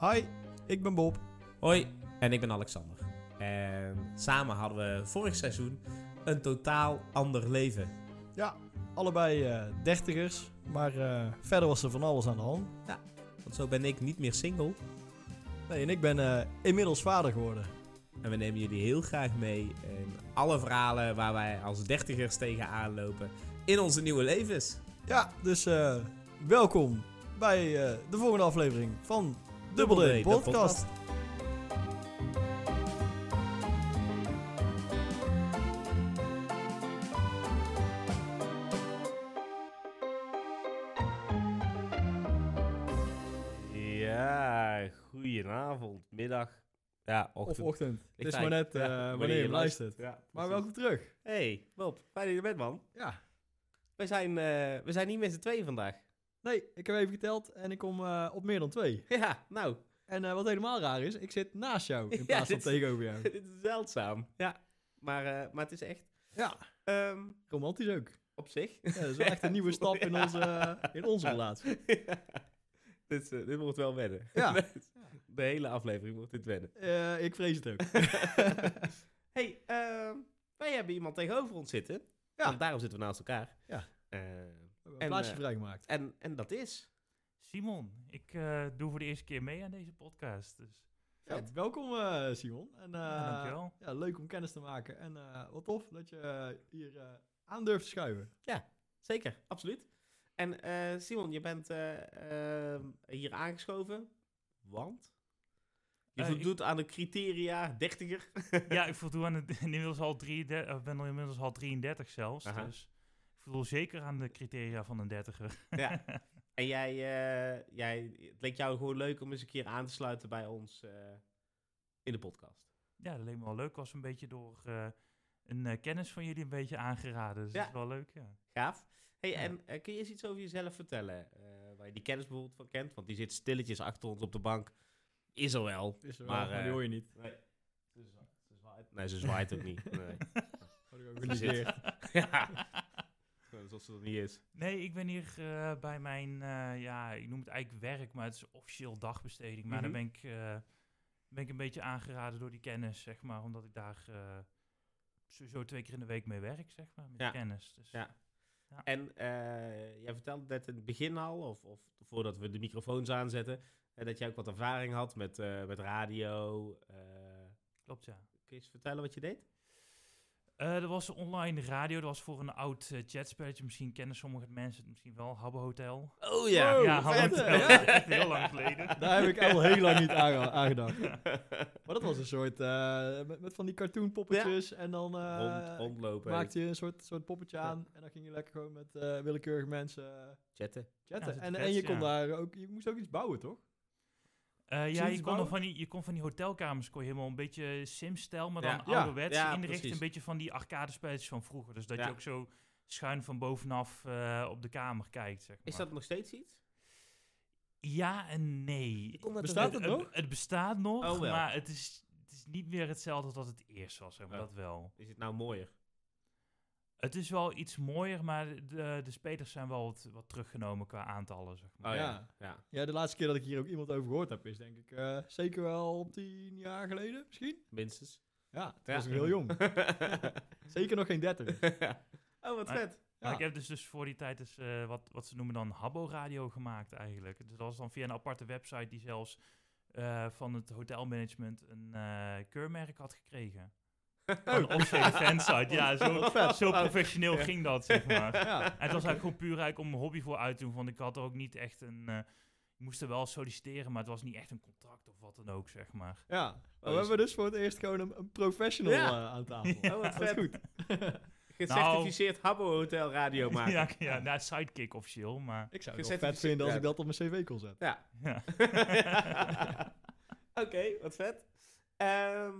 Hi, ik ben Bob. Hoi, en ik ben Alexander. En samen hadden we vorig seizoen een totaal ander leven. Ja, allebei eh, dertigers, maar eh, verder was er van alles aan de hand. Want zo ben ik niet meer single. Nee, en ik ben eh, inmiddels vader geworden. En we nemen jullie heel graag mee in alle verhalen waar wij als dertigers tegenaan lopen in onze nieuwe levens. Ja, dus welkom bij de volgende aflevering van Double D D, de Podcast. Ja, goedenavond, middag. Ja, Of ochtend. ochtend. Het is maar net eh, ja, wanneer je luistert. Ja, Maar welkom terug. Hey, Bob, fijn dat je er bent, man. Ja. We zijn, eh, we zijn niet met z'n tweeën vandaag. Nee, ik heb even geteld en ik kom eh, op meer dan twee. Ja, nou, En eh, wat helemaal raar is, ik zit naast jou in Ja, plaats van tegenover jou. dit is zeldzaam. Ja, maar, eh, maar het is echt Ja, ehm, romantisch ook. op zich. Ja, dat is wel echt een nieuwe stap in onze, in onze relatie. dit, dit wordt wel wennen. Ja. De hele aflevering wordt dit wennen. Ik vrees het ook. hey, ehm, wij hebben iemand tegenover ons zitten. Ja. Want daarom zitten we naast elkaar. Ja. En, plaatsje eh, vrijgemaakt. en, en dat is... Simon, ik eh, doe voor de eerste keer mee aan deze podcast. Dus Ja, welkom eh, Simon. En, eh, Ja, dankjewel. Ja, leuk om kennis te maken. En eh, wat tof dat je hier eh, aan durft te schuiven. Zeker, absoluut. En eh, Simon, je bent eh, ehm, hier aangeschoven, want... Je ik- voldoet aan de criteria dertiger. ja, ik voldoe aan het, inmiddels al 33, of ben al inmiddels al 33 zelfs. Dus voldoe zeker aan de criteria van een dertiger. ja. En jij, eh, jij, het leek jou gewoon leuk om eens een keer aan te sluiten bij ons eh, in de podcast. ja, dat leek me wel leuk. Was een beetje door eh, een eh, kennis van jullie een beetje aangeraden. Dus Ja. dat is wel leuk, ja. Gaaf. Hey, Ja. en kun je eens iets over jezelf vertellen? eh, waar je die kennis bijvoorbeeld van kent? Want die zit stilletjes achter ons op de bank. Is er wel. Is er Maar, wel, maar die hoor je niet. Nee. Ze, zwa- ze zwaait. Nee, ze zwaait ook niet. Nee. Ik ook ja. Alsof ze niet is. Nee, ik ben hier eh, bij mijn, eh, ja, ik noem het eigenlijk werk, maar het is officieel dagbesteding. Maar Mhm. dan ben ik, eh, ben ik een beetje aangeraden door die kennis, zeg maar, omdat ik daar sowieso twee keer in de week mee werk, zeg maar, met Ja. kennis. Dus, Ja. Ja. En jij vertelde net in het begin al, of, of voordat we de microfoons aanzetten, dat jij ook wat ervaring had met, met radio. Klopt, ja. kun je eens vertellen wat je deed? Eh, er was online radio, dat was voor een oud eh, chatspelletje. Misschien kennen sommige mensen het misschien wel, Habbo Hotel. Oh ja. ja, Habbo? Hotel, echt heel lang geleden. Daar heb ik al heel lang niet aan, aan gedacht. Maar dat was een soort, eh, met, met van die cartoon poppetjes. En dan eh, Rond, rondlopen, maakte je een soort, soort poppetje aan. En dan ging je lekker gewoon met eh, willekeurige mensen chatten. chatten. En, en je kon ja. daar ook, je moest ook iets bouwen, toch? Eh, ja, je kon, van die, je kon van die hotelkamers kon je helemaal een beetje Sim-stijl, maar dan Ja. ouderwets Ja, inricht. precies. Een beetje van die arcade-spelletjes van vroeger. Dus dat Ja. je ook zo schuin van bovenaf eh, op de kamer kijkt, zeg maar. Is dat nog steeds iets? Ja en nee. Bestaat het nog? Het, bestaat nog, Oh, maar het is, het is niet meer hetzelfde als het eerst was, zeg maar. Oh. Dat wel. Is het nou mooier? Het is wel iets mooier, maar de, de spelers zijn wel wat, wat teruggenomen qua aantallen, zeg maar. Oh ja. Ja. ja. De laatste keer dat ik hier ook iemand over gehoord heb, is denk ik eh, zeker wel tien jaar geleden, misschien. Minstens. Ja, toen Ja. was ik heel jong. Zeker nog geen dertig. oh, wat Maar- vet. Maar Ja. ik heb dus, dus voor die tijd dus, eh, wat, wat ze noemen dan Habbo-radio gemaakt eigenlijk. Dus dat was dan via een aparte website die zelfs eh, van het hotelmanagement een eh, keurmerk had gekregen. Een officiële fansite. Ja, zo, zo professioneel Ja. ging dat, zeg maar. Ja. En het was eigenlijk gewoon puur eigenlijk om een hobby voor uit te doen. Want ik had er ook niet echt een... eh ik moest er wel solliciteren, maar het was niet echt een contract of wat dan ook, zeg maar. Ja, maar we dus- hebben dus voor het eerst gewoon een, een professional Ja. eh, aan tafel. Oh, wat vet. goed. Gecertificeerd Habbo Hotel radio maken. ja, ja nou, sidekick officieel, maar... Ik zou het wel vet vinden als ja. ik dat op mijn cv kon zetten. Ja. Ja. Oké, wat vet. Ehm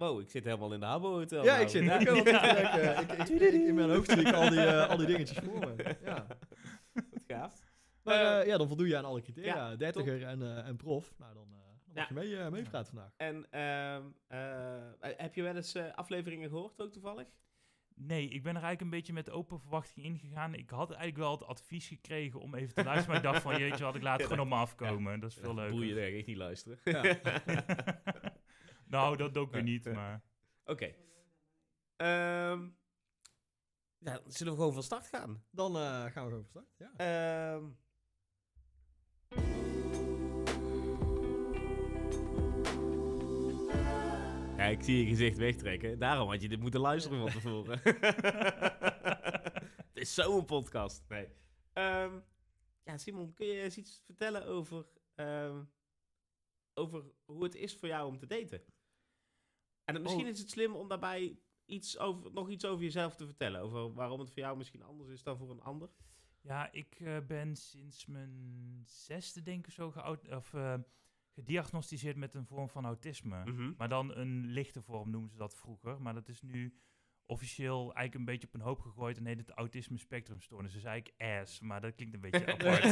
wow, ik zit helemaal in de Habbo Hotel. Ja, nou. ik zit ook te denken. Ik, ik, ik- in mijn hoofd zie ik al die, eh, al die dingetjes voor me. Ja. Wat gaaf. Maar eh, ja, dan voldoe je aan alle criteria. ja, Dertiger en, eh, en prof. Nou, dan, eh dan mag Ja. je mee, eh meepraten vandaag. En ehm, eh, heb je wel eens eh, afleveringen gehoord ook toevallig? Nee, ik ben er eigenlijk een beetje met open verwachting ingegaan. Ik had eigenlijk wel het advies gekregen om even te luisteren. maar ik dacht van, jeetje, had ik laat het gewoon op me afkomen. Dat is veel leuker. Boeien, denk ik niet luisteren. Nou, dat ook weer niet, maar... Oké. Ehm, ja, zullen we gewoon van start gaan? Dan eh, gaan we gewoon van start. Ja. Ehm. Ja, ik zie je gezicht wegtrekken. Daarom had je dit moeten luisteren van tevoren. Het is zo'n podcast. Nee. Ehm, ja, Simon, kun je eens iets vertellen over, ehm, over hoe het is voor jou om te daten? En misschien Oh. is het slim om daarbij iets over, nog iets over jezelf te vertellen. Over waarom het voor jou misschien anders is dan voor een ander. Ja, ik eh, ben sinds mijn zesde, denk ik, zo of, eh, gediagnosticeerd met een vorm van autisme. Mhm. Maar dan een lichte vorm noemden ze dat vroeger. Maar dat is nu officieel eigenlijk een beetje op een hoop gegooid en heet het autisme spectrumstoornis. Dus eigenlijk AS, maar dat klinkt een beetje apart.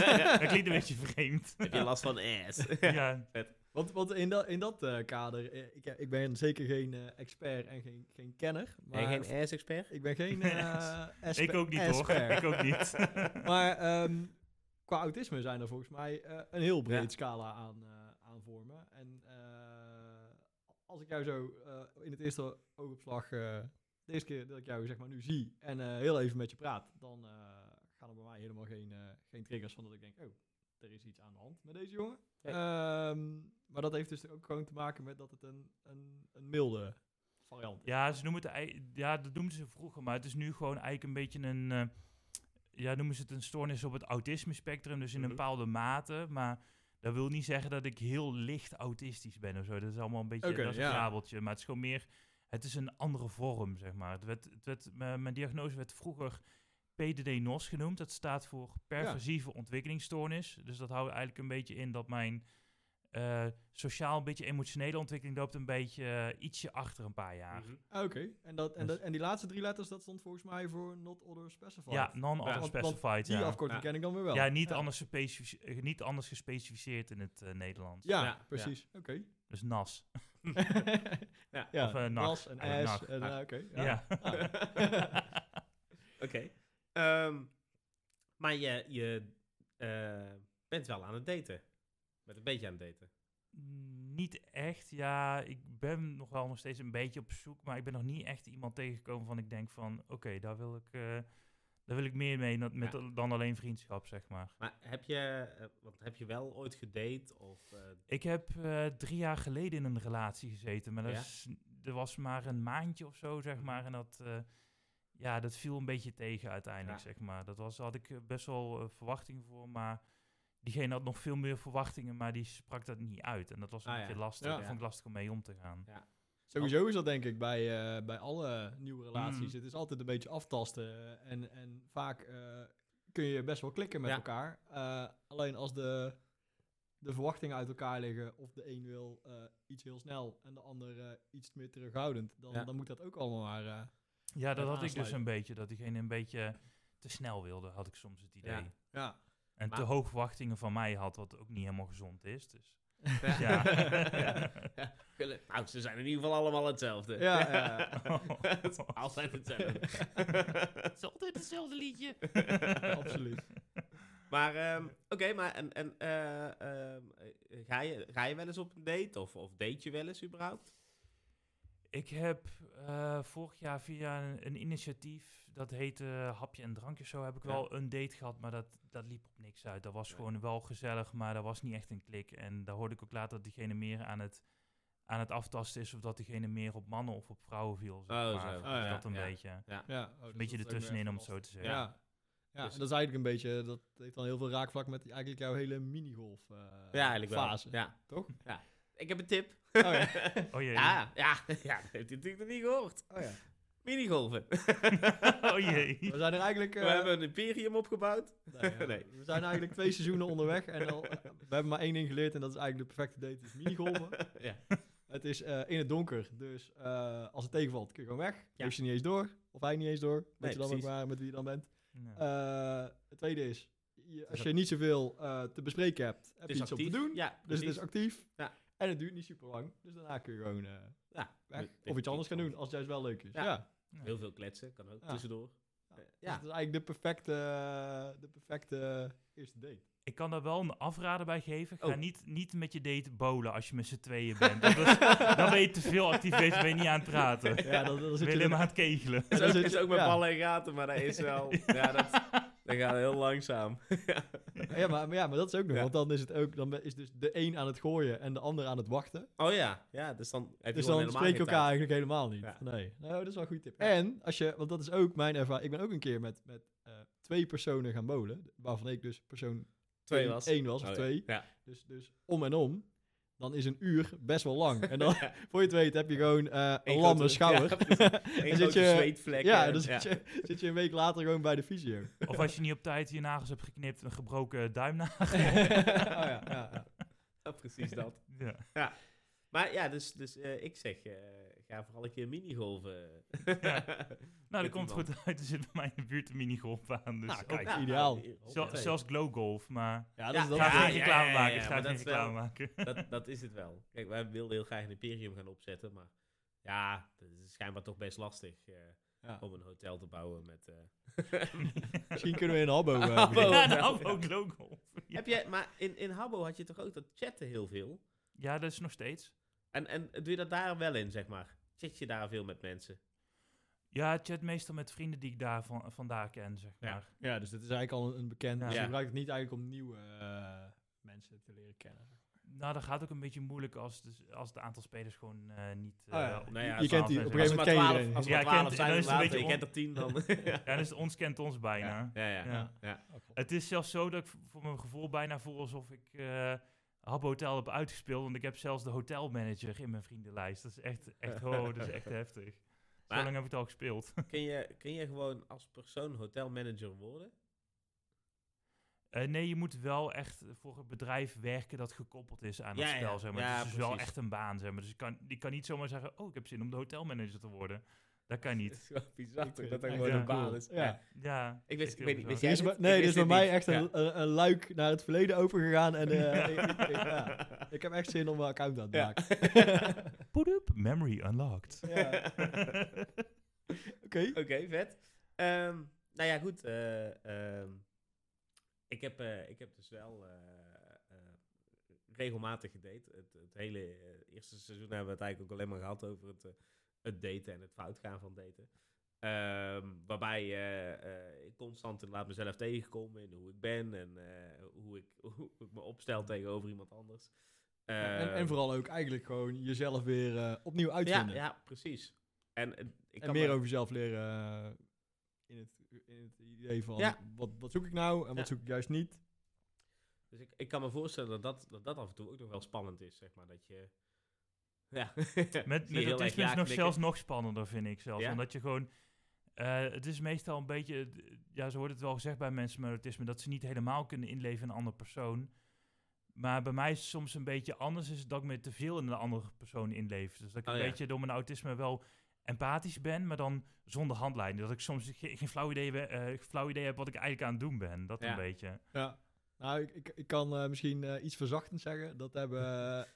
dat klinkt een beetje vreemd. Heb je last van ass? ja, Want, want in, dat in dat eh, kader, eh, ik, ik ben zeker geen eh, expert en geen, geen kenner. Maar Ben geen ass-expert? Ik ben geen eh espe- ik ook niet hoor. ik ook niet. maar ehm, qua autisme zijn er volgens mij eh, een heel breed Ja. scala aan, eh, aan vormen. En eh, als ik jou zo eh, in het eerste oogopslag, de eerste keer dat ik jou zeg maar nu zie en eh, heel even met je praat, dan eh, gaan er bij mij helemaal geen, eh, geen triggers van dat ik denk, oh, er is iets aan de hand met deze jongen. Ehm, maar dat heeft dus ook gewoon te maken met dat het een, een, een milde variant is. Ja, ze noemen het, ja, dat noemden ze vroeger, maar het is nu gewoon eigenlijk een beetje een, eh, ja, noemen ze het een stoornis op het autisme spectrum, dus in Mhm. een bepaalde mate, maar dat wil niet zeggen dat ik heel licht autistisch ben of zo. Dat is allemaal een beetje, dat is een ja. maar het is gewoon meer, het is een andere vorm, zeg maar. Het werd, het werd, mijn diagnose werd vroeger PDD-NOS genoemd, dat staat voor perversieve ontwikkelingsstoornis, dus dat houdt eigenlijk een beetje in dat mijn eh, sociaal, een beetje emotionele ontwikkeling loopt een beetje eh, ietsje achter een paar jaar. Mhm. Ah, Oké, en, dat, en, Dus- dat, en die laatste drie letters, dat stond volgens mij voor not other specified. Ja, non-other Want- want specified. Die ja. afkorting Ja. ken ik dan weer wel. ja, niet, Anders gespecifici- eh, niet anders gespecificeerd in het eh, Nederlands. Ja, Ja, precies. Oké. Dus NAS. Ja. Of, eh, nas en S. nacht. En, eh, Oké, Ja. ja. Oké. Ehm, maar je, je eh, bent wel aan het daten. Met een beetje aan het daten. Niet echt. Ja, ik ben nog wel nog steeds een beetje op zoek, maar ik ben nog niet echt iemand tegengekomen van ik denk van, oké, daar wil ik... eh, daar wil ik meer mee dan, met, dan alleen vriendschap, zeg maar. Maar heb je, eh, want heb je wel ooit gedate? Of, eh, Ik heb drie jaar geleden in een relatie gezeten, maar dat, Ja? is, dat was maar een maandje of zo, zeg maar. En dat, ja, dat viel een beetje tegen uiteindelijk, Ja. zeg maar. Dat was, had ik best wel verwachtingen voor, maar diegene had nog veel meer verwachtingen, maar die sprak dat niet uit. En dat was een Ah, beetje ja. lastig. Ja. Dat vond ik lastig om mee om te gaan. Sowieso is dat denk ik bij, eh, bij alle nieuwe relaties. Mm. Het is altijd een beetje aftasten. en, en vaak eh, kun je best wel klikken met Ja. elkaar. Eh, alleen als de, de verwachtingen uit elkaar liggen, of de een wil iets heel snel en de ander iets meer terughoudend, dan, Ja. dan moet dat ook allemaal maar. Ja, dat had ik dus een beetje. Dat diegene een beetje te snel wilde, had ik soms het idee. Ja. ja. En Maar- te hoog verwachtingen van mij had, wat ook niet helemaal gezond is. Dus. Ja. Ja. Ja. Ja. Nou, ze zijn in ieder geval allemaal hetzelfde. Ja, ja. Het is altijd hetzelfde. Het is altijd hetzelfde liedje. Absoluut. Maar, ehm, oké, maar en, en, eh, ehm, eh, ga, je, ga je wel eens op een date? Of, of date je wel eens überhaupt? Ik heb eh, vorig jaar via een, een initiatief, dat heette Hapje en Drankje zo, heb ik Ja. wel een date gehad, maar dat, dat liep op niks uit. Dat was gewoon wel gezellig, maar dat was niet echt een klik. En daar hoorde ik ook later dat diegene meer aan het, aan het aftasten is, of dat diegene meer op mannen of op vrouwen viel. Zeg Oh, maar. zo. Dus Oh, ja. dat een Ja. beetje. Ja, oh, dus Een beetje is ook ertussenin, om het zo te zeggen. Ja. Ja, ja Dus- en dat is eigenlijk een beetje, dat heeft dan heel veel raakvlak met eigenlijk jouw hele minigolf eh, Ja, eigenlijk wel. fase. Ja. Toch? Ja. Ik heb een tip. Oh ja. Oh jee. ja, ja, ja, dat heeft hij natuurlijk nog niet gehoord. Oh ja. Minigolven. oh jee. We zijn er eigenlijk... We eh, hebben een imperium opgebouwd. nee, ja, Nee. We zijn eigenlijk twee seizoenen onderweg en al, we hebben maar één ding geleerd en dat is eigenlijk de perfecte date, is minigolven. ja. Het is eh, in het donker, dus eh, als het tegenvalt kun je gewoon weg. Ja. Heeft je niet eens door, of hij niet eens door, weet Nee, je dan ook maar met wie je dan bent. Eh, het tweede is, je, als je niet zoveel eh, te bespreken hebt, heb Het je iets actief. om te doen. Ja, Dus het is actief. Ja. En het duurt niet super lang. Dus daarna kun je gewoon eh, Ja, weg. dit- Of iets anders gaan doen, als het juist wel leuk is. Ja. Heel veel kletsen, kan ook Ja. tussendoor. Ja. Eh, Dus het is eigenlijk de perfecte, de perfecte eerste date. Ik kan daar wel een afrader bij geven. Ga Oh. niet, niet met je date bowlen als je met z'n tweeën bent. Dat is, dan ben je te veel actief, ben je niet aan het praten. Ja, dan, dan Dan zit je je alleen maar er- aan het kegelen. Dat is ook, is ook met ja. ballen en gaten, maar dat is wel... ja, dat, dat gaat heel langzaam. Ja, maar, maar ja, maar dat is ook nog. Ja. Want dan is het ook, dan is dus de een aan het gooien en de ander aan het wachten. Oh ja, ja, dus dan heb je Dus dan geen elkaar tijd. eigenlijk helemaal niet. Ja. Nee, nou, dat is wel een goede tip. En als je, want dat is ook mijn ervaring. Ik ben ook een keer met, met eh, twee personen gaan bowlen. Waarvan ik dus persoon Twee was. één was, of Oh ja. twee. Dus, dus om en om. Dan is een uur best wel lang. En dan, Ja. voor je het weet, heb je gewoon eh, een Eén lamme grote- schouder. ja, En zit je- zweetvlek. ja, en- dan zit, Je, zit je een week later gewoon bij de fysio. Of als je niet op tijd je nagels hebt geknipt, een gebroken duimnagel. oh, ja, ja, ja. Ja, precies dat. Ja. Maar ja, dus, dus eh, ik zeg, eh, ga vooral een keer minigolven. Ja. Nou, dat komt iemand. goed uit. Er zit bij mij in de buurt een minigolf aan. Dus Nou, kijk, Ja, ideaal. nou, zel- hoppatee. zelfs glowgolf, maar Ja, dat Ja, is ik ga ja, geen ja, reclame ja, maken. ja, ga geen dat is wel- reclame maken. dat, dat is het wel. Kijk, wij wilden heel graag een imperium gaan opzetten, maar ja, dat is schijnbaar toch best lastig eh, Ja. om een hotel te bouwen met... eh, Misschien kunnen we in Habbo. eh, Habbo. Ja, ja. glowgolf. Ja. Heb jij, maar in, in Habbo had je toch ook dat chatten heel veel? ja, dat is nog steeds. En, en doe je dat daar wel in, zeg maar? Chat je daar veel met mensen? Ja, chat meestal met vrienden die ik daar van, vandaar ken, zeg Ja. maar. Ja, dus dit is eigenlijk al een, een bekend. Ja. Dus je Ja. gebruikt het niet eigenlijk om nieuwe eh, mensen te leren kennen. Nou, dat gaat ook een beetje moeilijk als, dus, als het aantal spelers gewoon eh, niet... Oh ja, eh, nou ja, je kent die- op een gegeven moment maar ken je als er Ja, maar twaalf kent- zijn dan is het een later, beetje je kent er tien dan. Ja, dus ons kent ons bijna. ja, ja, ja. Ja. ja. Het is zelfs zo dat ik voor mijn gevoel bijna voel alsof ik eh Habbo Hotel heb uitgespeeld. Want ik heb zelfs de hotelmanager in mijn vriendenlijst. Dat is echt, echt, oh, dat is echt heftig. Zo lang heb ik het al gespeeld. Kun, je, kun je gewoon als persoon hotelmanager worden? Eh, nee, je moet wel echt voor het bedrijf werken dat gekoppeld is aan Ja, het ja. spel. Zeg maar. Ja, dus het is wel echt een baan. Zeg maar. Dus ik kan, ik kan niet zomaar zeggen, oh, ik heb zin om de hotelmanager te worden. Dat kan Het niet. is wel bizar Ik toch, vind dat dat het gewoon een baan is. Ja. Ja. Ja, Ik wist- ik weet niet, wist jij is, dit? nee, er is bij mij niet. echt een, Ja. een, een luik naar het verleden opengegaan. En eh, ik, ik- ik- ja, ik heb echt zin om mijn account aan te Ja. maken. Put up, memory unlocked. Ja. Oké. Oké, vet. Ehm, nou ja, goed. eh, ehm, ik, heb, eh, ik heb dus wel eh, eh, regelmatig gedate. Het, het hele eerste seizoen hebben we het eigenlijk ook alleen maar gehad over het, eh, het daten en het foutgaan van daten. Ehm, waarbij eh, ik constant laat mezelf tegenkomen in hoe ik ben en eh, hoe, ik, hoe ik me opstel tegenover iemand anders. en, en Ehm, vooral ook eigenlijk gewoon jezelf weer opnieuw ja, uitvinden. ja, precies. En, ik kan meer me- over jezelf leren in, het, in het idee van Ja. wat, wat zoek ik nou en wat Ja. zoek ik juist niet. Dus ik, ik kan me voorstellen dat dat, dat dat af en toe ook nog wel spannend is, zeg maar. Dat je... Ja. Met, met autisme is nog knikken. zelfs nog spannender, vind ik zelfs. Ja? Omdat je gewoon... eh, het is meestal een beetje... Ja, zo wordt het wel gezegd bij mensen met autisme... dat ze niet helemaal kunnen inleven in een andere persoon. Maar bij mij is het soms een beetje anders... is dat ik me te veel in een andere persoon inleef. Dus dat ik Oh, een ja. beetje door mijn autisme wel empathisch ben... maar dan zonder handleiding. Dat ik soms ge- geen flauw idee, eh, flauw idee heb wat ik eigenlijk aan het doen ben. Dat een beetje. Ja. Nou, ik, ik, ik kan eh, misschien eh, iets verzachtend zeggen. Dat hebben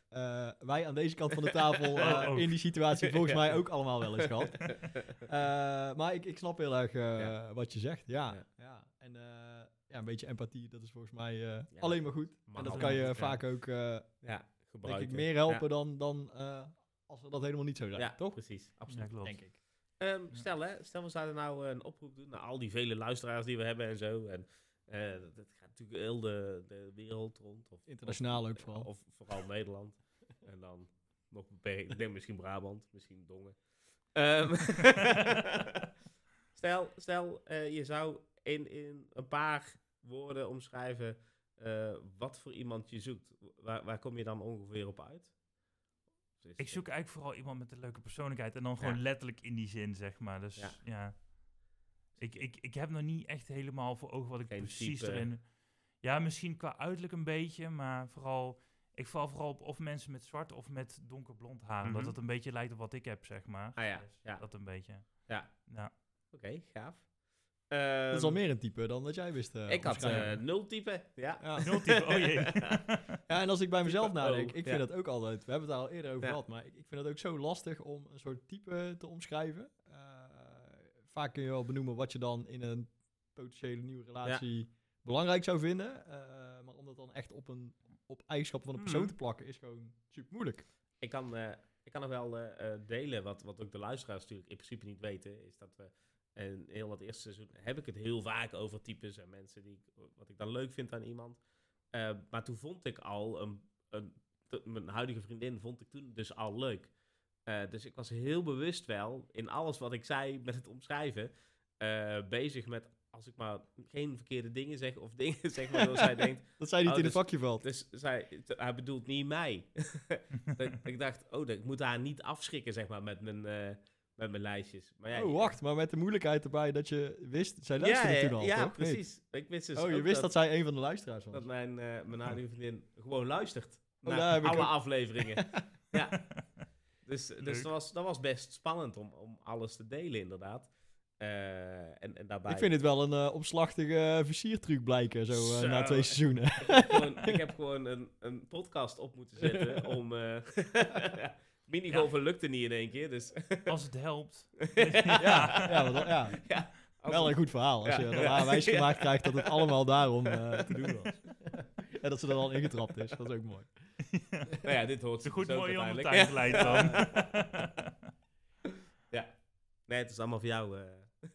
eh, wij aan deze kant van de tafel eh, Oh, in die situatie volgens Ja. mij ook allemaal wel eens gehad. Eh, maar ik, ik snap heel erg eh, Ja. wat je zegt. Ja. Ja. ja. En eh, ja, een beetje empathie, dat is volgens mij eh, Ja. alleen maar goed. Mag en dat kan je vaak ook, eh, ja, denk gebruiken. ik, meer helpen dan, dan eh, als we dat helemaal niet zo zijn. ja toch? precies. Ja, Absoluut. klopt. Denk ik. Ehm, Ja. Stel, hè, stel we zouden nou een oproep doen naar al die vele luisteraars die we hebben en zo. En eh, dat, natuurlijk heel de, de wereld rond. Of, Internationaal of- ook vooral. Of vooral Nederland. en dan nog beperkt. Ik denk misschien Brabant, misschien Dongen. Ehm, stel, stel eh, je zou in, in een paar woorden omschrijven eh, wat voor iemand je zoekt. Waar, waar kom je dan ongeveer op uit? Ik zoek eigenlijk vooral iemand met een leuke persoonlijkheid. En dan gewoon Ja. letterlijk in die zin, zeg maar. Dus Ja. ja. Ik, ik, ik heb nog niet echt helemaal voor ogen wat ik Geen precies type. erin... Ja, misschien qua uiterlijk een beetje, maar vooral... Ik val vooral op of mensen met zwart of met donkerblond haar. Omdat Mhm. het een beetje lijkt op wat ik heb, zeg maar. Ah ja, Dus ja. Dat een beetje. Ja. Ja. Oké, gaaf. dat is Ehm, al meer een type dan dat jij wist. eh, ik had eh, nul type. Ja. Ja. Nul type, oh jee. Ja, en als ik bij mezelf Type nadenk, O, ik ja. vind dat ook altijd, we hebben het al eerder over Ja. gehad, maar ik, ik vind het ook zo lastig om een soort type te omschrijven. Eh, vaak kun je wel benoemen wat je dan in een potentiële nieuwe relatie belangrijk zou vinden. eh, maar om dat dan echt op, een, op eigenschappen van een persoon Mhm. te plakken is gewoon super moeilijk. Ik kan, eh, ik kan nog wel eh, delen, wat, wat ook de luisteraars natuurlijk in principe niet weten, is dat we in heel dat eerste seizoen heb ik het heel vaak over types en mensen die ik, wat ik dan leuk vind aan iemand. Eh, maar toen vond ik al een, een mijn huidige vriendin vond ik toen dus al leuk. Eh, dus ik was heel bewust wel in alles wat ik zei met het omschrijven eh, bezig met als ik maar geen verkeerde dingen zeg of dingen zeg waardoor zij denkt Dat zij niet Oh, in het dus- vakje valt. dus zij, hij bedoelt niet mij. dat, ik dacht, oh, dat, ik moet haar niet afschrikken, zeg maar, met mijn, eh, met mijn lijstjes. Maar ja, oh, wacht, maar met de moeilijkheid erbij dat je wist, zij luisterde ja, ja, toen al, ja, toch? Nee. precies. Ik wist dus oh, je wist dat, zij een van de luisteraars was. dat mijn, eh mijn huidige vriendin gewoon luistert Oh, naar alle ook- afleveringen. ja. Dus, dus Leuk. dat, was, dat was best spannend om, om alles te delen, inderdaad. Eh, en, en daarbij... Ik vind het wel een eh opslachtige versiertruc blijken, zo, eh, Zo. na twee seizoenen. ik heb gewoon, ik heb gewoon een, een podcast op moeten zetten om... eh minigolfen lukte niet in één keer, dus... Als het helpt. ja, ja, ja, ja, als wel een goed verhaal. Als Ja. je er aanwijs gemaakt krijgt dat het allemaal daarom eh, te doen was. en dat ze er al ingetrapt is, dat is ook mooi. Nou ja, dit hoort Zo ze goed mooi uiteindelijk. dan. ja. Nee, het is allemaal voor jou.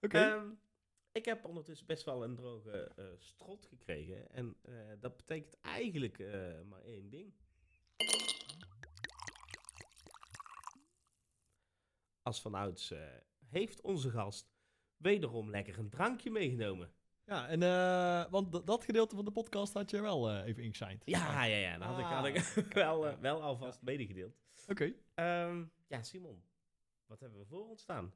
Oké, Ehm, ik heb ondertussen best wel een droge eh, strot gekregen. En eh, dat betekent eigenlijk eh, maar één ding. Als vanouds eh heeft onze gast wederom lekker een drankje meegenomen. ja, en eh, want dat gedeelte van de podcast had je wel eh, even ingesigned. Ja, ja, ja. Dat had ik, had ik wel, eh, wel alvast medegedeeld. Oké. Ehm, ja, Simon. Wat hebben we voor ons staan?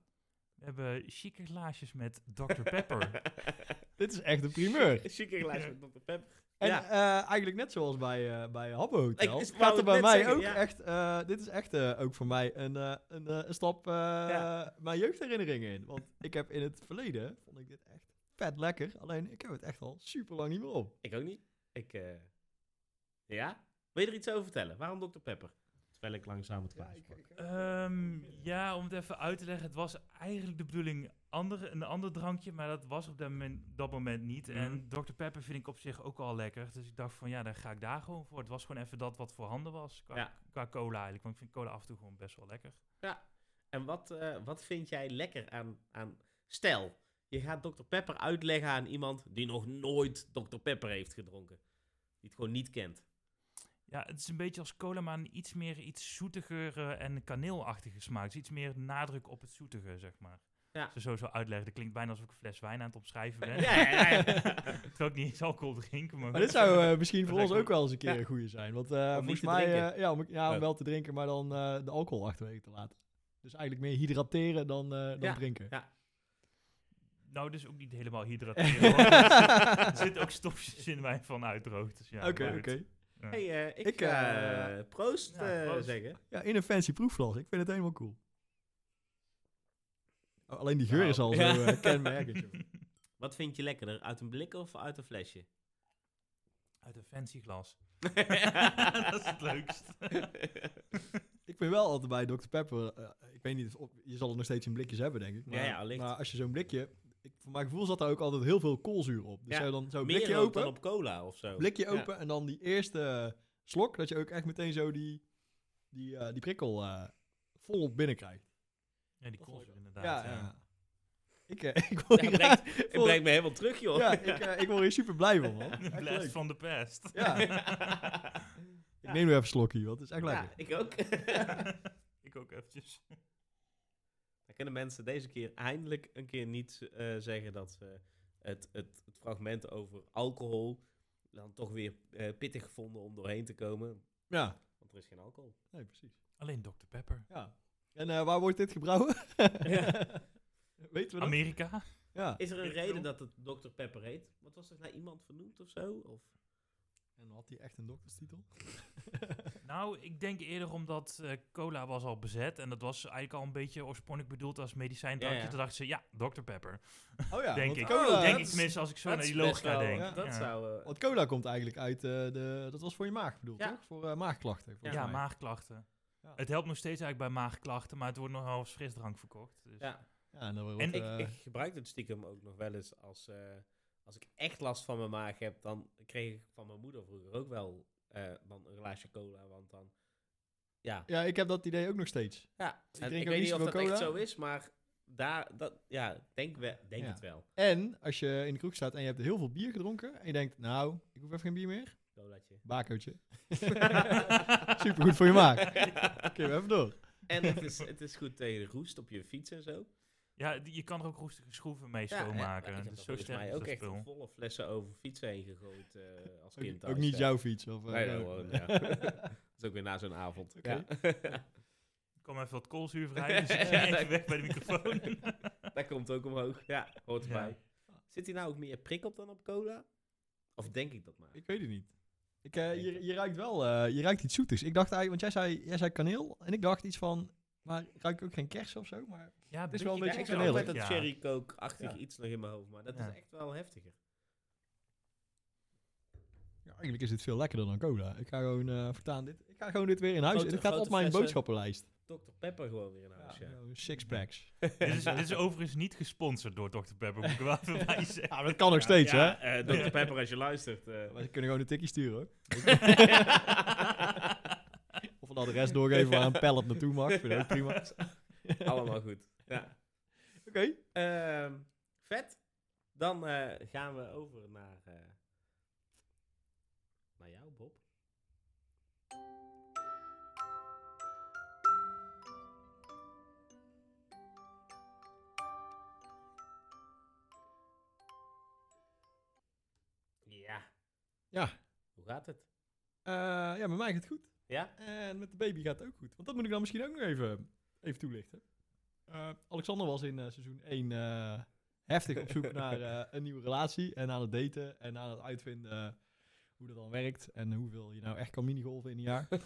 We hebben chique glaasjes met Dr. Pepper. Dit is echt een primeur. Chique glaasje met Dr. Pepper. En ja. eh, eigenlijk net zoals bij, eh bij Habbo Hotel, Ik- gaat er bij mij zeggen, ook ja. echt, eh, dit is echt ook voor mij een, eh, een, eh, een stap eh, Ja. mijn jeugdherinneringen in. Want ik heb in het verleden, vond ik dit echt vet lekker, alleen ik heb het echt al super lang niet meer op. Ik ook niet. Ik, eh, ja? Wil je er iets over vertellen? Waarom Dr. Pepper? Terwijl ik langzaam het glaasje pak. Ehm, ja, om het even uit te leggen. Het was eigenlijk de bedoeling andere, een ander drankje, maar dat was op dat moment, dat moment niet. Mhm. En Dr. Pepper vind ik op zich ook wel lekker. Dus ik dacht van ja, dan ga ik daar gewoon voor. Het was gewoon even dat wat voorhanden was qua, Ja. qua cola eigenlijk. Want ik vind cola af en toe gewoon best wel lekker. En wat, eh, wat vind jij lekker aan, aan... Stel, je gaat Dr. Pepper uitleggen aan iemand die nog nooit Dr. Pepper heeft gedronken. Die het gewoon niet kent. Ja, het is een beetje als cola, maar een iets meer iets zoetiger en kaneelachtige smaak. Dus iets meer nadruk op het zoetige, zeg maar. Ja. Als je zo zou uitleggen, dat klinkt bijna alsof ik een fles wijn aan het opschrijven ben. Ja, ja, ja. Terwijl ik niet eens alcohol drinken, maar... Maar dit zou eh, misschien voor ons ook wel eens een keer Ja. een goede zijn. Want eh, Om niet volgens mij, eh, ja, om, ja, om wel te drinken, maar dan eh, de alcohol achterwege te laten. Dus eigenlijk meer hydrateren dan, eh, dan Ja. drinken. Ja. Nou, dus ook niet helemaal hydrateren. er zitten ook stofjes in mij van uitdroogt. Dus ja, Oké, oké. Ja. Hey, eh, ik, Ik, ga eh, eh, proost, ja, proost. zeggen. Ja, in een fancy proefglas. Ik vind het helemaal cool. Oh, alleen die geur Nou, is al ja. zo kenmerkend. Wat vind je lekkerder? Uit een blik of uit een flesje? Uit een fancy glas. dat is het leukst. Ik vind wel altijd bij Dr. Pepper, ik weet niet, of, je zal er nog steeds in blikjes hebben, denk ik. Maar, Ja, ja, allicht. maar als je zo'n blikje, ik, voor mijn gevoel zat daar ook altijd heel veel koolzuur op. Dus Ja, zou je dan Meer blikje open, dan op cola of zo. blikje Ja. open en dan die eerste slok, dat je ook echt meteen zo die, die, eh, die prikkel eh, volop binnenkrijgt. Ja, die koolzuur inderdaad. Ja, ja. ja. Ik, eh, ik word hier, brengt- ik me helemaal terug, joh. ja, ik, eh, ik word hier super blij van, man. Blast van de pest. Ja, ik neem nu even een slokje, want het is echt lekker. Ja, ik ook. ik ook eventjes. Dan kunnen mensen deze keer eindelijk een keer niet eh, zeggen dat ze het, het, het fragment over alcohol dan toch weer eh, pittig vonden om doorheen te komen. Ja, Want er is geen alcohol. nee, precies. Alleen Dr. Pepper. Ja. En eh, waar wordt dit gebrouwen? Weten we dat? Amerika? Ja. Is er een reden dat het Dr. Pepper heet? Wat was er naar iemand vernoemd of zo? Of? En had hij echt een dokterstitel? Nou, ik denk eerder omdat eh, cola was al bezet. En dat was eigenlijk al een beetje oorspronkelijk bedoeld als medicijndrankje. Ja, ja. Toen dachten ze, ja, Dr. Pepper. Oh ja, denk ik. Cola, denk ik tenminste als ik zo naar die logica wel- denk. ja, Dat ja. zou... eh, Want cola komt eigenlijk uit eh, de... Dat was voor je maag bedoeld, Ja. toch? Voor eh, maagklachten. Ja, mij. maagklachten. Het helpt nog steeds eigenlijk bij maagklachten, maar het wordt nog wel als frisdrank verkocht. Dus. Ja. Ja, en dan wordt, En Ik, ik gebruik het stiekem ook nog wel eens als, eh, als ik echt last van mijn maag heb, dan kreeg ik van mijn moeder vroeger ook wel eh, dan een glaasje cola, want dan, ja. ja, ik heb dat idee ook nog steeds. Ja, Ik en weet niet of dat echt zo is, maar daar, dat, ja, denk, we, denk Ja. het wel. En als je in de kroeg staat en je hebt heel veel bier gedronken en je denkt, nou, ik hoef even geen bier meer. Colaatje. Bakootje. Super goed voor je maag. Oké, we even door. En het is, het is goed tegen de roest op je fiets en zo. Ja, die- je kan er ook roestige schroeven mee Ja, schoonmaken. ja, ik heb dus zo volgens sterk mij ook echt volle flessen over fietsen heen gegooid eh, als kind. Ook, thuis, ook niet jouw fiets. Of, eh, Nee, nee, eh, gewoon, ja. Dat is ook weer na zo'n avond. Ja. Er kwam even wat koolzuur vrij, dus ik ging even weg bij de microfoon. Dat komt ook omhoog. Ja, hoort Ja. erbij. Zit hier nou ook meer prik op dan op cola? Of denk ik dat maar? Ik weet het niet. Ik, eh, je, je ruikt wel, eh, je ruikt iets zoetigs. Ik dacht eigenlijk, want jij zei, jij zei kaneel en ik dacht iets van, maar ruik ik ook geen kers of zo? Maar Ja, is wel een Ja, beetje ik heb altijd dat Ja. cherry coke-achtig Ja. iets nog in mijn hoofd, maar dat Ja. is echt wel heftiger. ja, eigenlijk is dit veel lekkerder dan cola. Ik ga gewoon uh, voortaan dit, ik ga gewoon dit weer in huis. Grote- dit gaat op mijn flessen. boodschappenlijst. Dr. Pepper gewoon weer in huis, ja. gewoon six packs. dit, is, dit is overigens niet gesponsord door Dr. Pepper, moet ik wel even bij zeggen. Ja, maar dat kan nog steeds, ja, hè? eh, Dr. Pepper, als je luistert. eh. Maar ze kunnen gewoon een tikkie sturen, hoor. Een adres doorgeven waar een pallet naartoe mag. Vind ik ook prima. Allemaal goed. Ja. Oké. Ehm, vet. Dan eh, gaan we over naar, eh, naar jou, Bob. Ja. Ja. Hoe gaat het? Eh, ja, met mij gaat het goed. Ja? En met de baby gaat het ook goed. Want dat moet ik dan misschien ook nog even, even toelichten. Eh, Alexander was in eh, seizoen 1 eh, heftig op zoek naar een nieuwe relatie. En aan het daten en aan het uitvinden hoe dat dan werkt. En hoeveel je nou echt kan minigolven in een jaar.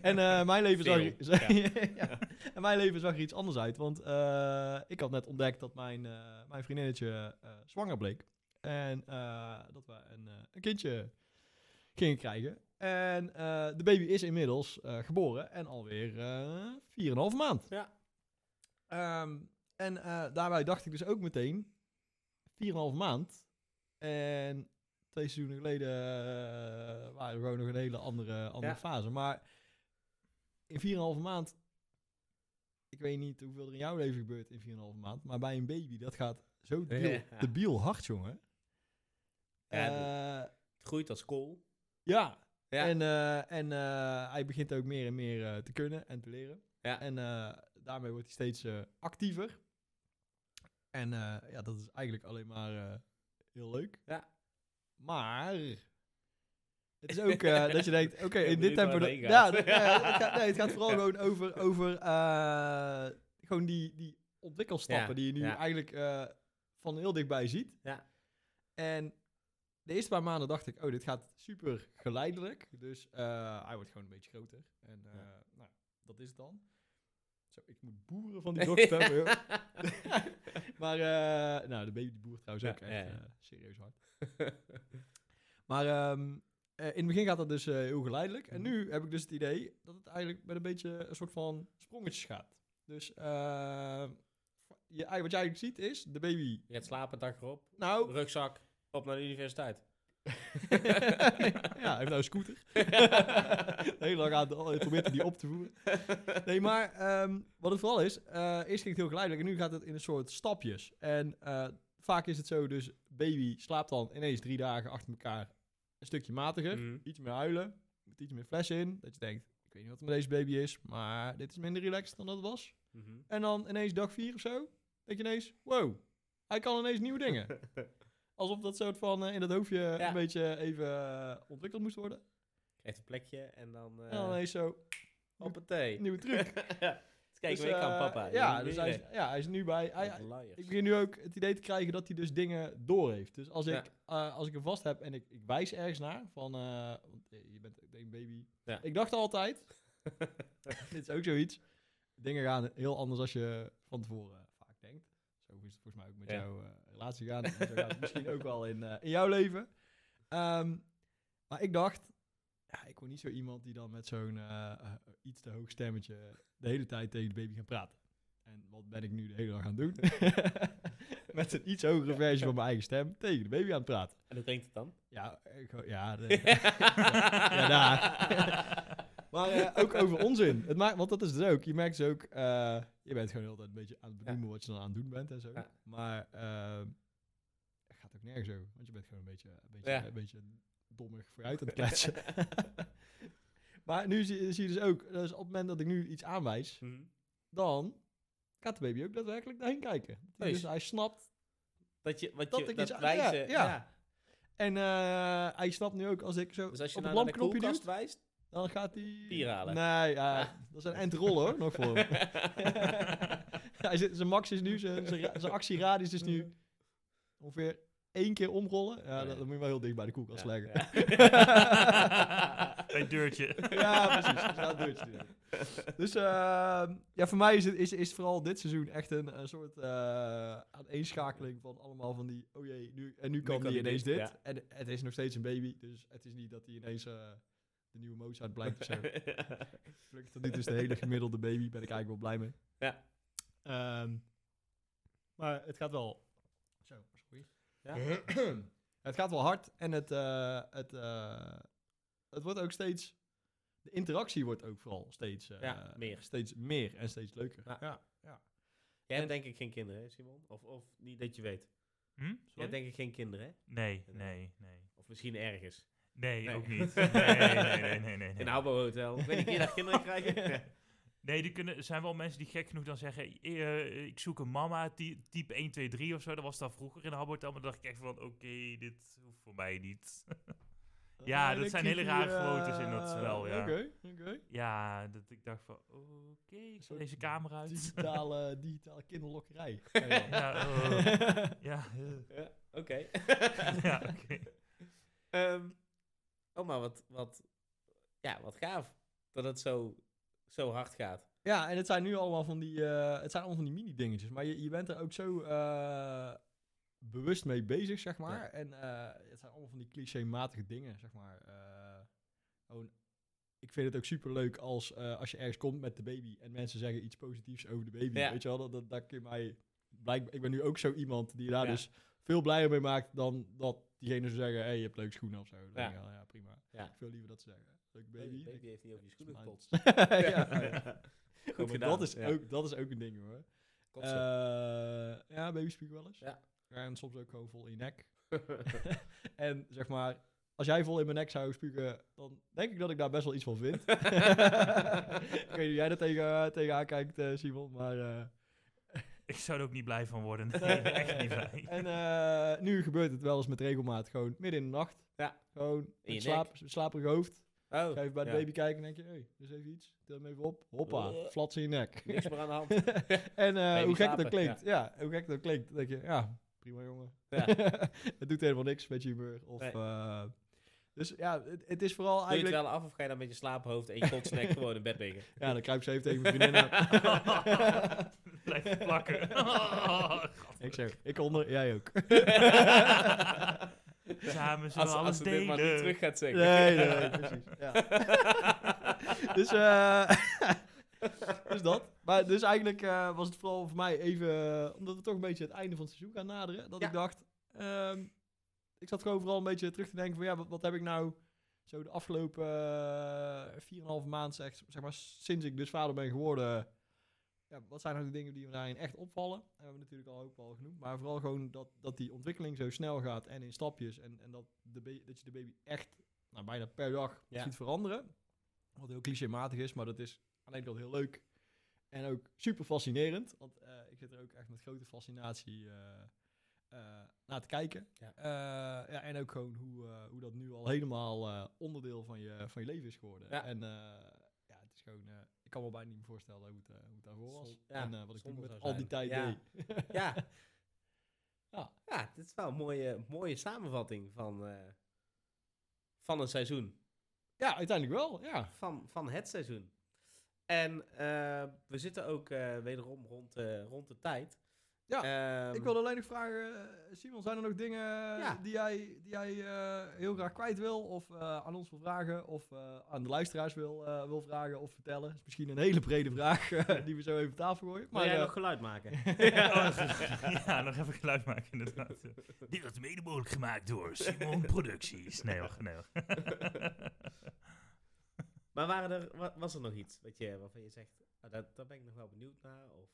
En mijn leven zag, ja. ja. En mijn leven zag er iets anders uit. Want ik had net ontdekt dat mijn, mijn vriendinnetje zwanger bleek. En dat we een, een kindje gingen krijgen. En eh, de baby is inmiddels eh, geboren en alweer eh 4,5 maand. Ja. Ehm, en eh, daarbij dacht ik dus ook meteen 4,5 maand. En twee seizoenen geleden eh, waren we gewoon nog een hele andere, andere Ja. fase. Maar in 4,5 maand, ik weet niet hoeveel er in jouw leven gebeurt in 4,5 maand, maar bij een baby, dat gaat zo debiel, Ja. debiel hard, jongen. Ja, Eh, Het groeit als kool. ja, Ja. en, eh, en eh, hij begint ook meer en meer eh, te kunnen en te leren. Ja. En daarmee wordt hij steeds actiever. En ja, dat is eigenlijk alleen maar heel leuk. Ja. Maar het is ook dat je denkt, oké, in dit tempo... Ja, het, gaat, nee, het gaat vooral gewoon over, over gewoon die, die ontwikkelstappen die je nu eigenlijk van heel dichtbij ziet. Ja. En de eerste paar maanden dacht ik, oh, dit gaat super geleidelijk. Dus eh, hij wordt gewoon een beetje groter. En eh, Ja. nou, dat is het dan. Zo, ik moet boeren van die dokter. maar, eh, nou, de baby die boert trouwens Ja, ook echt ja, serieus hard. Maar ehm, eh, in het begin gaat dat dus heel geleidelijk. En Mhm. nu heb ik dus het idee dat het eigenlijk met een beetje een soort van sprongetjes gaat. Dus eh, je, wat jij eigenlijk ziet is, de baby... Je gaat slapen, dag erop. Nou, Rugzak, op naar de universiteit. ja, hij heeft nou een scooter. Heel lang aan het probeert die op te voeren. Nee, maar ehm, wat het vooral is, eh, eerst ging het heel geleidelijk en nu gaat het in een soort stapjes. En eh, vaak is het zo, dus baby slaapt dan ineens drie dagen achter elkaar een stukje matiger, Mhm. iets meer huilen, met iets meer fles in. Dat je denkt, ik weet niet wat er met deze baby is, maar dit is minder relaxed dan dat het was. Mhm. En dan ineens dag vier of zo, denk je ineens, wow, hij kan ineens nieuwe dingen. Alsof dat soort van eh, in dat hoofdje Ja. een beetje even eh, ontwikkeld moest worden. Krijgt een plekje en dan... eh en dan ineens zo, hoppatee. nieuwe truc. ja. Kijk, Dus, ik kan eh, papa. Ja, dus hij is, ja, hij is nu bij... hij- ik begin nu ook het idee te krijgen dat hij dus dingen door heeft. Dus als ik, Ja. eh, als ik hem vast heb en ik, ik wijs ergens naar, van, eh, want eh, je bent een baby. Ja. Ik dacht altijd, dit is ook zoiets, dingen gaan heel anders als je van tevoren vaak denkt. Zo is het volgens mij ook met Ja. eh, relatie gaan. En zo gaat het misschien ook wel in, eh, in jouw leven. Ehm, maar ik dacht, ja, ik word niet zo iemand die dan met zo'n eh, eh, iets te hoog stemmetje de hele tijd tegen de baby gaat praten. En wat ben ik nu de hele dag aan het doen? met een iets hogere versie van mijn eigen stem tegen de baby aan het praten. En hoe klinkt het dan? Ja, ik, ja, de- ja, daar. Maar eh, ook over onzin. Het maakt, want dat is het ook. Je merkt dus ook, eh, je bent gewoon altijd een beetje aan het benoemen wat je dan aan het doen bent en zo. Ja. Maar eh, het gaat ook nergens over. Want je bent gewoon een beetje, een beetje, Ja. een beetje dommig vooruit aan het kletsen. maar nu zie, zie je dus ook, dus op het moment dat ik nu iets aanwijs, Mhm. dan gaat de baby ook daadwerkelijk daarheen kijken. Dus hij snapt Dat je, wat Dat je, ik dat iets- wijzen, ja. En eh, hij snapt nu ook als ik zo Dus als je op het de lampknopje duwt, wijst, dan gaat hij... Bier halen. Nee, ja, Ah. dat is een endrollen hoor, nog voor hem. hij zit, zijn max is nu, zijn, zijn, ra- zijn actieradius is nu ongeveer één keer omrollen. Ja, dat, dan moet je wel heel dicht bij de koelkast Ja, leggen. Het deurtje. ja, precies. Dus ja. Dus ehm, ja, voor mij is het, is, is vooral dit seizoen echt een, een soort eh aaneenschakeling van allemaal van die, oh jee, nu, en nu kan hij ineens dit, dit. ja. En het is nog steeds een baby, dus het is niet dat hij ineens eh, de nieuwe Mozart blijkt of zo. Gelukkig tot nu toe is de hele gemiddelde baby, ben ik eigenlijk wel blij mee. Ja. Ehm, maar het gaat wel... Zo, sorry. Ja. het gaat wel hard en het, eh, het, eh, het wordt ook steeds... De interactie wordt ook vooral steeds, eh, Ja, meer. steeds meer en steeds leuker. Ja. Ja. Jij hebt En- denk ik geen kinderen, hè, Simon? Of, of niet dat je weet. Hm? Jij hebt denk ik geen kinderen, hè? Nee, nee, nee. Of misschien ergens. Nee, Nee. ook niet. Nee, nee, nee, nee, nee. een Habbo Hotel. Ik weet niet, kun je daar kinderen krijgen? Nee, die kunnen, er zijn wel mensen die gek genoeg dan zeggen... eh, ik zoek een mama, ty- type 1, 2, 3 of zo. Dat was dat vroeger in de Habbotel. Maar dan dacht ik echt van, oké, dit hoeft voor mij niet. Ja, Eh, dat zijn hele rare gewoontes in dat spel, ja. Oké, oké. ja, dat ik dacht van, oké, ik zet deze camera uit. Digitale, digitale kinderlokkerij. Je wel. ja, ja, eh, Ja, oké. ja, oké. Ehm, oh, maar wat, wat, ja, wat gaaf. Dat het zo, zo hard gaat. Ja, en het zijn nu allemaal van die, eh, het zijn allemaal van die mini-dingetjes. Maar je, je bent er ook zo eh, bewust mee bezig, zeg maar. Ja. En eh, het zijn allemaal van die clichématige dingen, zeg maar. Gewoon, ik vind het ook super leuk als, als je ergens komt met de baby en mensen zeggen iets positiefs over de baby. Ja. Weet je wel, dat, dat, dat kun je mij... Blijkbaar, ik ben nu ook zo iemand die daar Ja. dus veel blijer mee maakt dan dat diegene zou zeggen, hey, je hebt leuke schoenen of zo. Dan Ja. denk ik, oh, ja, prima. Ja. Veel liever dat ze zeggen. Leuke Baby, baby. heeft niet over je schoenen gekotst. ja, ja. Goed Maar gedaan. Dat is, Ja. ook, dat is ook een ding hoor. Eh, ja, baby spugen wel eens. Ja. En soms ook gewoon vol in je nek. en zeg maar, als jij vol in mijn nek zou spugen, dan denk ik dat ik daar best wel iets van vind. ik weet niet hoe jij er tegen, tegenaan kijkt, eh, Simon, maar... eh, Ik zou er ook niet blij van worden. Nee, echt niet blij. en eh, nu gebeurt het wel eens met regelmaat, gewoon midden in de nacht. Ja. Gewoon je met slaap, slaperig hoofd. oh, Ga even bij de ja. baby kijken en denk je, hé, hey, dus even iets. Til hem even op. Hoppa, Eh. flats in je nek. Niks meer aan de hand. en eh, hoe gek slapen, ook klinkt. Ja. hoe gek ook klinkt. Dan denk je, ja, prima jongen. Ja. het doet helemaal niks met je humeur. Of, Nee. eh, dus ja, het, het is vooral Doe je het eigenlijk... wel af of ga je dan met je slaaphoofd en je kotsnek gewoon in bed liggen? Ja, dan kruip ze even tegen mijn vriendin aan. Blijf plakken. ik zeg, ik onder, jij ook. Samen zullen Als, we als alles dit delen. terug gaat zeggen. nee, nee, nee, precies. Ja. dus, eh dus dat. Maar dus eigenlijk eh, was het vooral voor mij even, eh, omdat we toch een beetje het einde van het seizoen gaan naderen, dat Ja. ik dacht, ehm, ik zat gewoon vooral een beetje terug te denken van ja, wat, wat heb ik nou zo de afgelopen eh 4,5 maand, zeg, zeg maar, sinds ik dus vader ben geworden, ja, wat zijn nou de dingen die me daarin echt opvallen? Hebben we natuurlijk al ook al genoemd, maar vooral gewoon dat, dat die ontwikkeling zo snel gaat en in stapjes en, en dat, de dat je de baby echt nou, bijna per dag Ja. ziet veranderen. Wat heel clichématig is, maar dat is aan de ene kant heel leuk. En ook super fascinerend. Want eh, ik zit er ook echt met grote fascinatie eh, eh, naar te kijken. Ja. Ja, en ook gewoon hoe, hoe dat nu al helemaal onderdeel van je, van je leven is geworden. Ja. En ja, het is gewoon... kan me bijna niet meer voorstellen hoe het, eh, hoe het daarvoor was. Zon- ja, en eh, wat ik toen met al die tijd Ja. deed. Ja. Ja. ja, dit is wel een mooie, mooie samenvatting van, eh, van een seizoen. ja, uiteindelijk wel. Ja. Van, van het seizoen. En we zitten ook wederom rond, rond de tijd. Ja, Ehm, Ik wilde alleen nog vragen, eh, Simon, zijn er nog dingen Ja. die jij, die jij eh, heel graag kwijt wil? Of eh, aan ons wil vragen? Of eh, aan de luisteraars wil, eh, wil vragen of vertellen? Dat is misschien een hele brede vraag eh, die we zo even op tafel gooien. Wil Maar jij eh, nog geluid maken? ja, nog even geluid maken inderdaad. Dit wordt mede mogelijk gemaakt door Simon Producties. Nee hoor, nee hoor. maar waren er, wa- was er nog iets wat je, waarvan je zegt, dat, daar ben ik nog wel benieuwd naar? Of?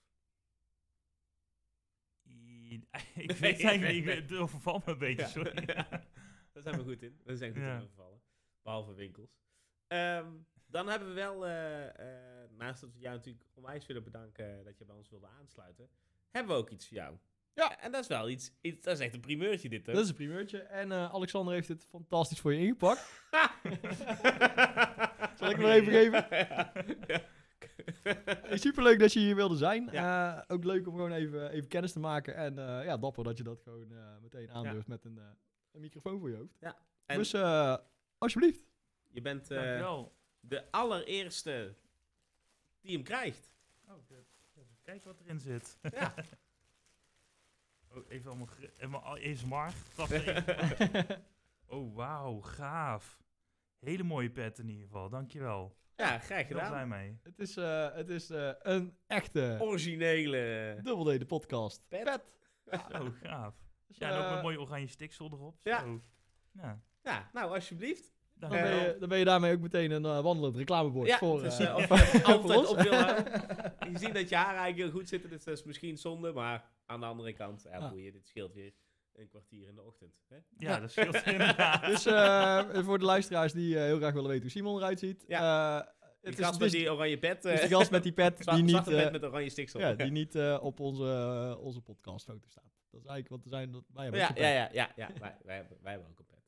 I- ik weet eigenlijk niet, het overvalt me een beetje, Ja. sorry. Daar zijn we goed in. Daar zijn we goed Ja. in overvallen. Behalve winkels. Ehm, dan hebben we wel, eh, eh, naast dat we jou natuurlijk onwijs willen bedanken dat je bij ons wilde aansluiten, hebben we ook iets voor jou. Ja. En dat is wel iets, iets dat is echt een primeurtje dit, dat is een primeurtje. En eh, Alexander heeft het fantastisch voor je ingepakt. Zal ik hem nog even geven? Ja. Superleuk dat je hier wilde zijn. Eh, ook leuk om gewoon even, even kennis te maken. En eh, ja, dapper dat je dat gewoon eh, meteen aandurft met een, eh, een microfoon voor je hoofd. En dus eh, alsjeblieft. je bent eh, Dankjewel. de allereerste die hem krijgt. Oh, kijken wat erin zit. Ja. Oh, even allemaal, er even. oh, wauw, gaaf. Hele mooie pet in ieder geval, dankjewel. Ja, graag Heel blij gedaan. mee. Het is, eh, het is eh, een echte Originele. Double D, de podcast. Pet. Zo, gaaf. Dus, Ja, en ook eh, met mooie oranje stiksel erop. Ja. Zo. Ja, Ja, nou, alsjeblieft. dan, dankjewel. ben je, dan ben je daarmee ook meteen een eh, wandelend reclamebord Ja, voor, dus, eh, eh, of je altijd ons. op wil houden. Je ziet dat je haar eigenlijk heel goed zitten, dus dat is misschien zonde. Maar aan de andere kant, ja, Ah. boeien, dit scheelt weer een kwartier in de ochtend. Hè? Ja, dat scheelt inderdaad. Dus eh, voor de luisteraars die eh, heel graag willen weten hoe Simon eruit ziet. Ja. eh, het is, is, met die oranje pet. is eh, de gast met die pet die niet, pet met oranje stiksel. ja, die niet eh, op onze, onze podcastfoto staat. Dat is eigenlijk wat er zijn. Dat, wij hebben ja, ja, pet. ja, ja, ja. Wij, wij, hebben, wij hebben ook een pet.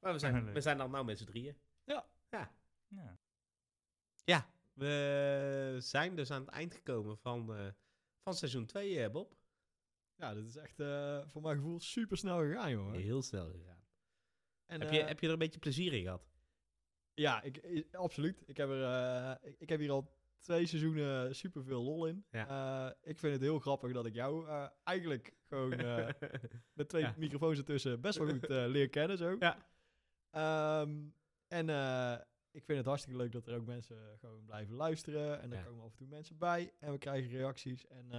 Maar we zijn, we zijn dan nou met z'n drieën. Ja. Ja, we zijn dus aan het eind gekomen van, eh, van seizoen 2, Bob. Ja, dat is echt eh, voor mijn gevoel super snel gegaan, joh. Heel snel gegaan. En, heb, je, eh, heb je er een beetje plezier in gehad? Ja, ik, absoluut. Ik heb, er, eh, ik, ik heb hier al twee seizoenen super veel lol in. Ik vind het heel grappig dat ik jou eigenlijk gewoon met twee Ja. microfoons ertussen best wel goed leer kennen. Zo. Ja. Ehm, en ik vind het hartstikke leuk dat er ook mensen gewoon blijven luisteren. En er komen af en toe mensen bij. En we krijgen reacties en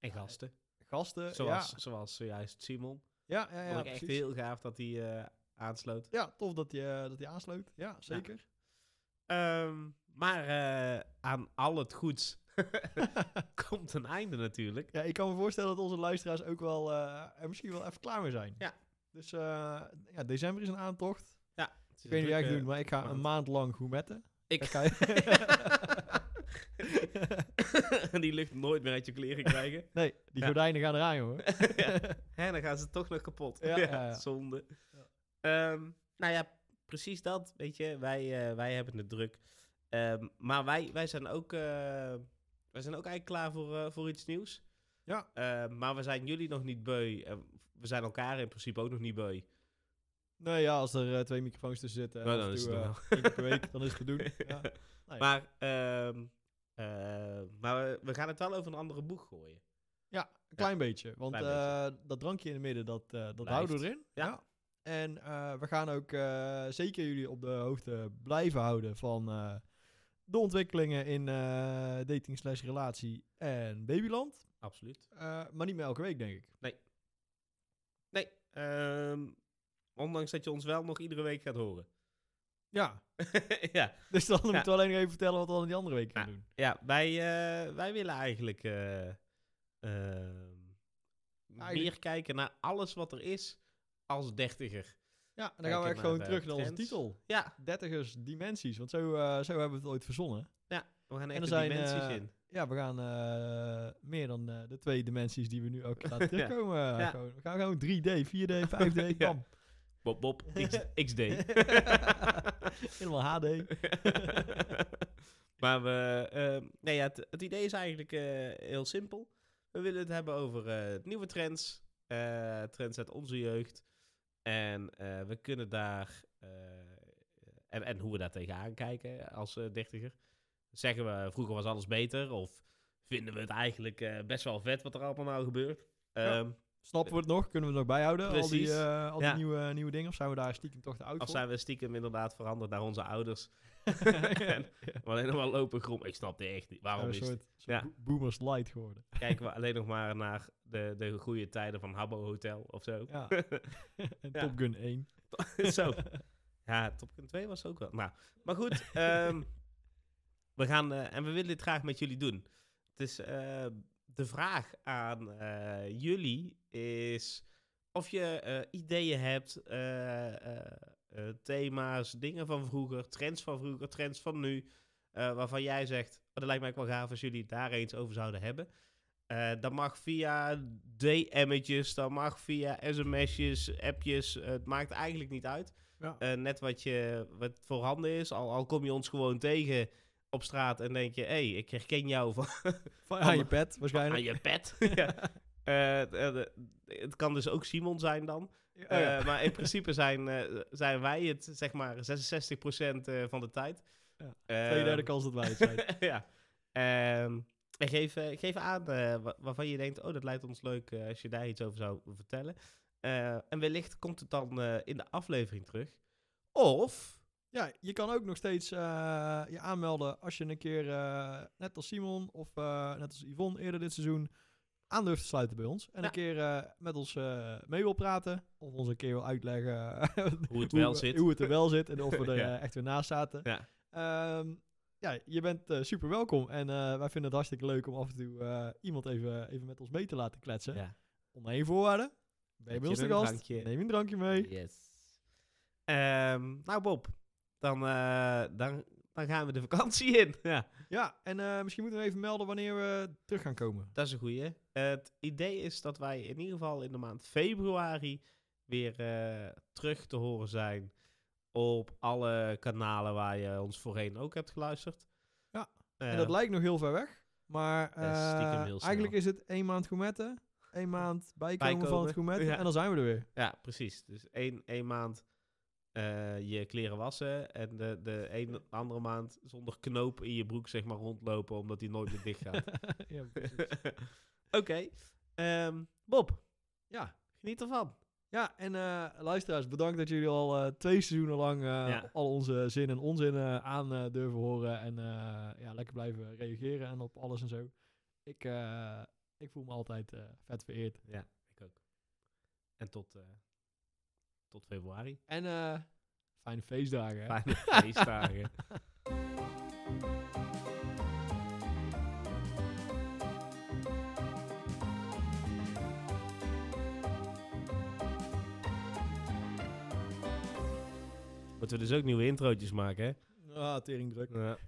en gasten. Gasten. Zoals, Ja, zoals zojuist Simon. ja, ja, ja, Vond ik echt heel gaaf dat hij eh, aansloot. Ja, tof dat hij dat hij aansloot. Ja, zeker. Ehm, maar eh, aan al het goeds komt een einde natuurlijk. Ja, ik kan me voorstellen dat onze luisteraars ook wel eh, er misschien wel even klaar mee zijn. Ja. Dus eh, ja, december is een aantocht. Ja, Ik weet niet wat jij doen, maar ik ga maand. een maand lang gourmetten. Ik ga Die lucht nooit meer uit je kleren krijgen. nee, die gordijnen gaan eraan, jongen. Hè, dan gaan ze toch nog kapot. Ja, zonde. Ehm, nou ja, precies dat. Weet je, wij, eh, wij hebben het druk. Ehm, maar wij, wij, zijn ook, eh, wij zijn ook eigenlijk klaar voor, eh, voor iets nieuws. Ja. Ehm, maar we zijn jullie nog niet beu. En we zijn elkaar in principe ook nog niet beu. Nee, ja, als er twee microfoons tussen zitten en Nou, dan en is het week, dan is het te doen. Ja. Maar, maar we, we gaan het wel over een andere boeg gooien. Ja, een klein beetje. Want Klein beetje. eh, dat drankje in het midden, dat, eh, dat Blijft. houden we erin. Ja. En eh, we gaan ook eh, zeker jullie op de hoogte blijven houden van eh, de ontwikkelingen in eh, dating slash relatie en babyland. Absoluut. Eh, maar niet meer elke week, denk ik. Nee, ehm, ondanks dat je ons wel nog iedere week gaat horen. Ja, ja. dus dan moeten we alleen nog even vertellen wat we dan die andere week gaan doen. Ja, wij, eh, wij willen eigenlijk, eh, ehm, meer Eigenlijk- kijken naar alles wat er is als dertiger. Ja, dan Kijken gaan we echt gewoon terug naar onze titel. Ja, Dertigers Dimensies, want zo, eh, zo hebben we het ooit verzonnen. ja we gaan echt de zijn, dimensies in. Ja, we gaan meer dan de twee dimensies die we nu ook laten terugkomen. Ja. Gewoon, we gaan gewoon 3D, 4D, 5D, Ja. bam. Bob Bob, X, XD. Helemaal HD. maar we, ehm, nee, ja, het, het idee is eigenlijk eh, heel simpel. We willen het hebben over eh, nieuwe trends, eh, trends uit onze jeugd. En eh, we kunnen daar, eh, en, en hoe we daar tegenaan kijken als eh, dertiger. Zeggen we, vroeger was alles beter, of vinden we het eigenlijk eh, best wel vet wat er allemaal nou gebeurt. Ja. Snappen we het nog? Kunnen we het nog bijhouden? Al die, eh, al die Ja. nieuwe, nieuwe dingen? Of zijn we daar stiekem toch te oud Of voor? zijn we stiekem inderdaad veranderd naar onze ouders. Ja. Maar alleen nog maar lopen grom. Ik snap het echt niet. Waarom is het? Ja. bo- boomers light geworden. Kijken we alleen nog maar naar de, de goede tijden van Habbo Hotel of zo. Ja. en Ja. Top Gun 1. zo. Ja, Top Gun 2 was ook wel. Nou, maar goed. ehm, we gaan, eh, en we willen dit graag met jullie doen. Dus eh, de vraag aan eh, jullie is of je eh, ideeën hebt, eh, thema's, dingen van vroeger, trends van vroeger, trends van nu, waarvan jij zegt, oh, dat lijkt mij wel gaaf als jullie het daar eens over zouden hebben. Dat mag via DM'tjes, dat mag via sms'jes, appjes, het maakt eigenlijk niet uit. Ja. Net wat, je, wat voorhanden is, al, al kom je ons gewoon tegen op straat en denk je, hé, hey, ik herken jou van, Van, aan je pet, waarschijnlijk. aan je pet. ja. Eh, eh, de- het kan dus ook Simon zijn dan. Oh ja. Eh, maar in principe zijn, zijn wij het, zeg maar, 66% eh, van de tijd. Ja, Twee derde kans dat wij het zijn. ja. Ehm, en geef, geef aan wa- waarvan je denkt, oh, dat lijkt ons leuk als je daar iets over zou vertellen. En wellicht komt het dan in de aflevering terug. Of, Ja, je kan ook nog steeds eh, je aanmelden als je een keer, eh, net als Simon of eh, net als Yvonne eerder dit seizoen, aan durft te sluiten bij ons. En Ja. een keer met ons mee wil praten. Of ons een keer wil uitleggen Hoe het wel we- zit. Hoe het er wel zit en of we er Ja. echt weer naast zaten. Ja. Ehm, ja, je bent super welkom. En wij vinden het hartstikke leuk om af en toe iemand even, even met ons mee te laten kletsen. ja. Onder één voorwaarde. Ben je bij ons een gast? drankje- Neem een drankje mee. Yes. Ehm, nou Bob, dan, eh, dan, dan gaan we de vakantie in. Ja. Ja, en eh, misschien moeten we even melden wanneer we terug gaan komen. Dat is een goeie. het idee is dat wij in ieder geval in de maand februari weer eh, terug te horen zijn op alle kanalen waar je ons voorheen ook hebt geluisterd. Ja, En dat lijkt nog heel ver weg. Maar eigenlijk is het één maand gourmetten. één maand bijkomen, van het gourmetten. ja. En dan zijn we er weer. Ja, precies. Dus één, één maand eh, je kleren wassen en de, de een andere maand zonder knoop in je broek zeg maar rondlopen omdat die nooit meer dicht gaat. ja, precies. Oké. Ehm, Bob, ja. geniet ervan. ja, en eh, luisteraars, bedankt dat jullie al eh, twee seizoenen lang eh, Ja. al onze zin en onzin eh, aan eh, durven horen. En eh, ja, lekker blijven reageren en op alles en zo. Ik, eh, ik voel me altijd eh, vet vereerd. Ja, ik ook. En tot, eh, tot februari. En eh, fijne feestdagen. Hè? Fijne feestdagen. Moeten we dus ook nieuwe introotjes maken, hè? Ah, tering druk. Ja.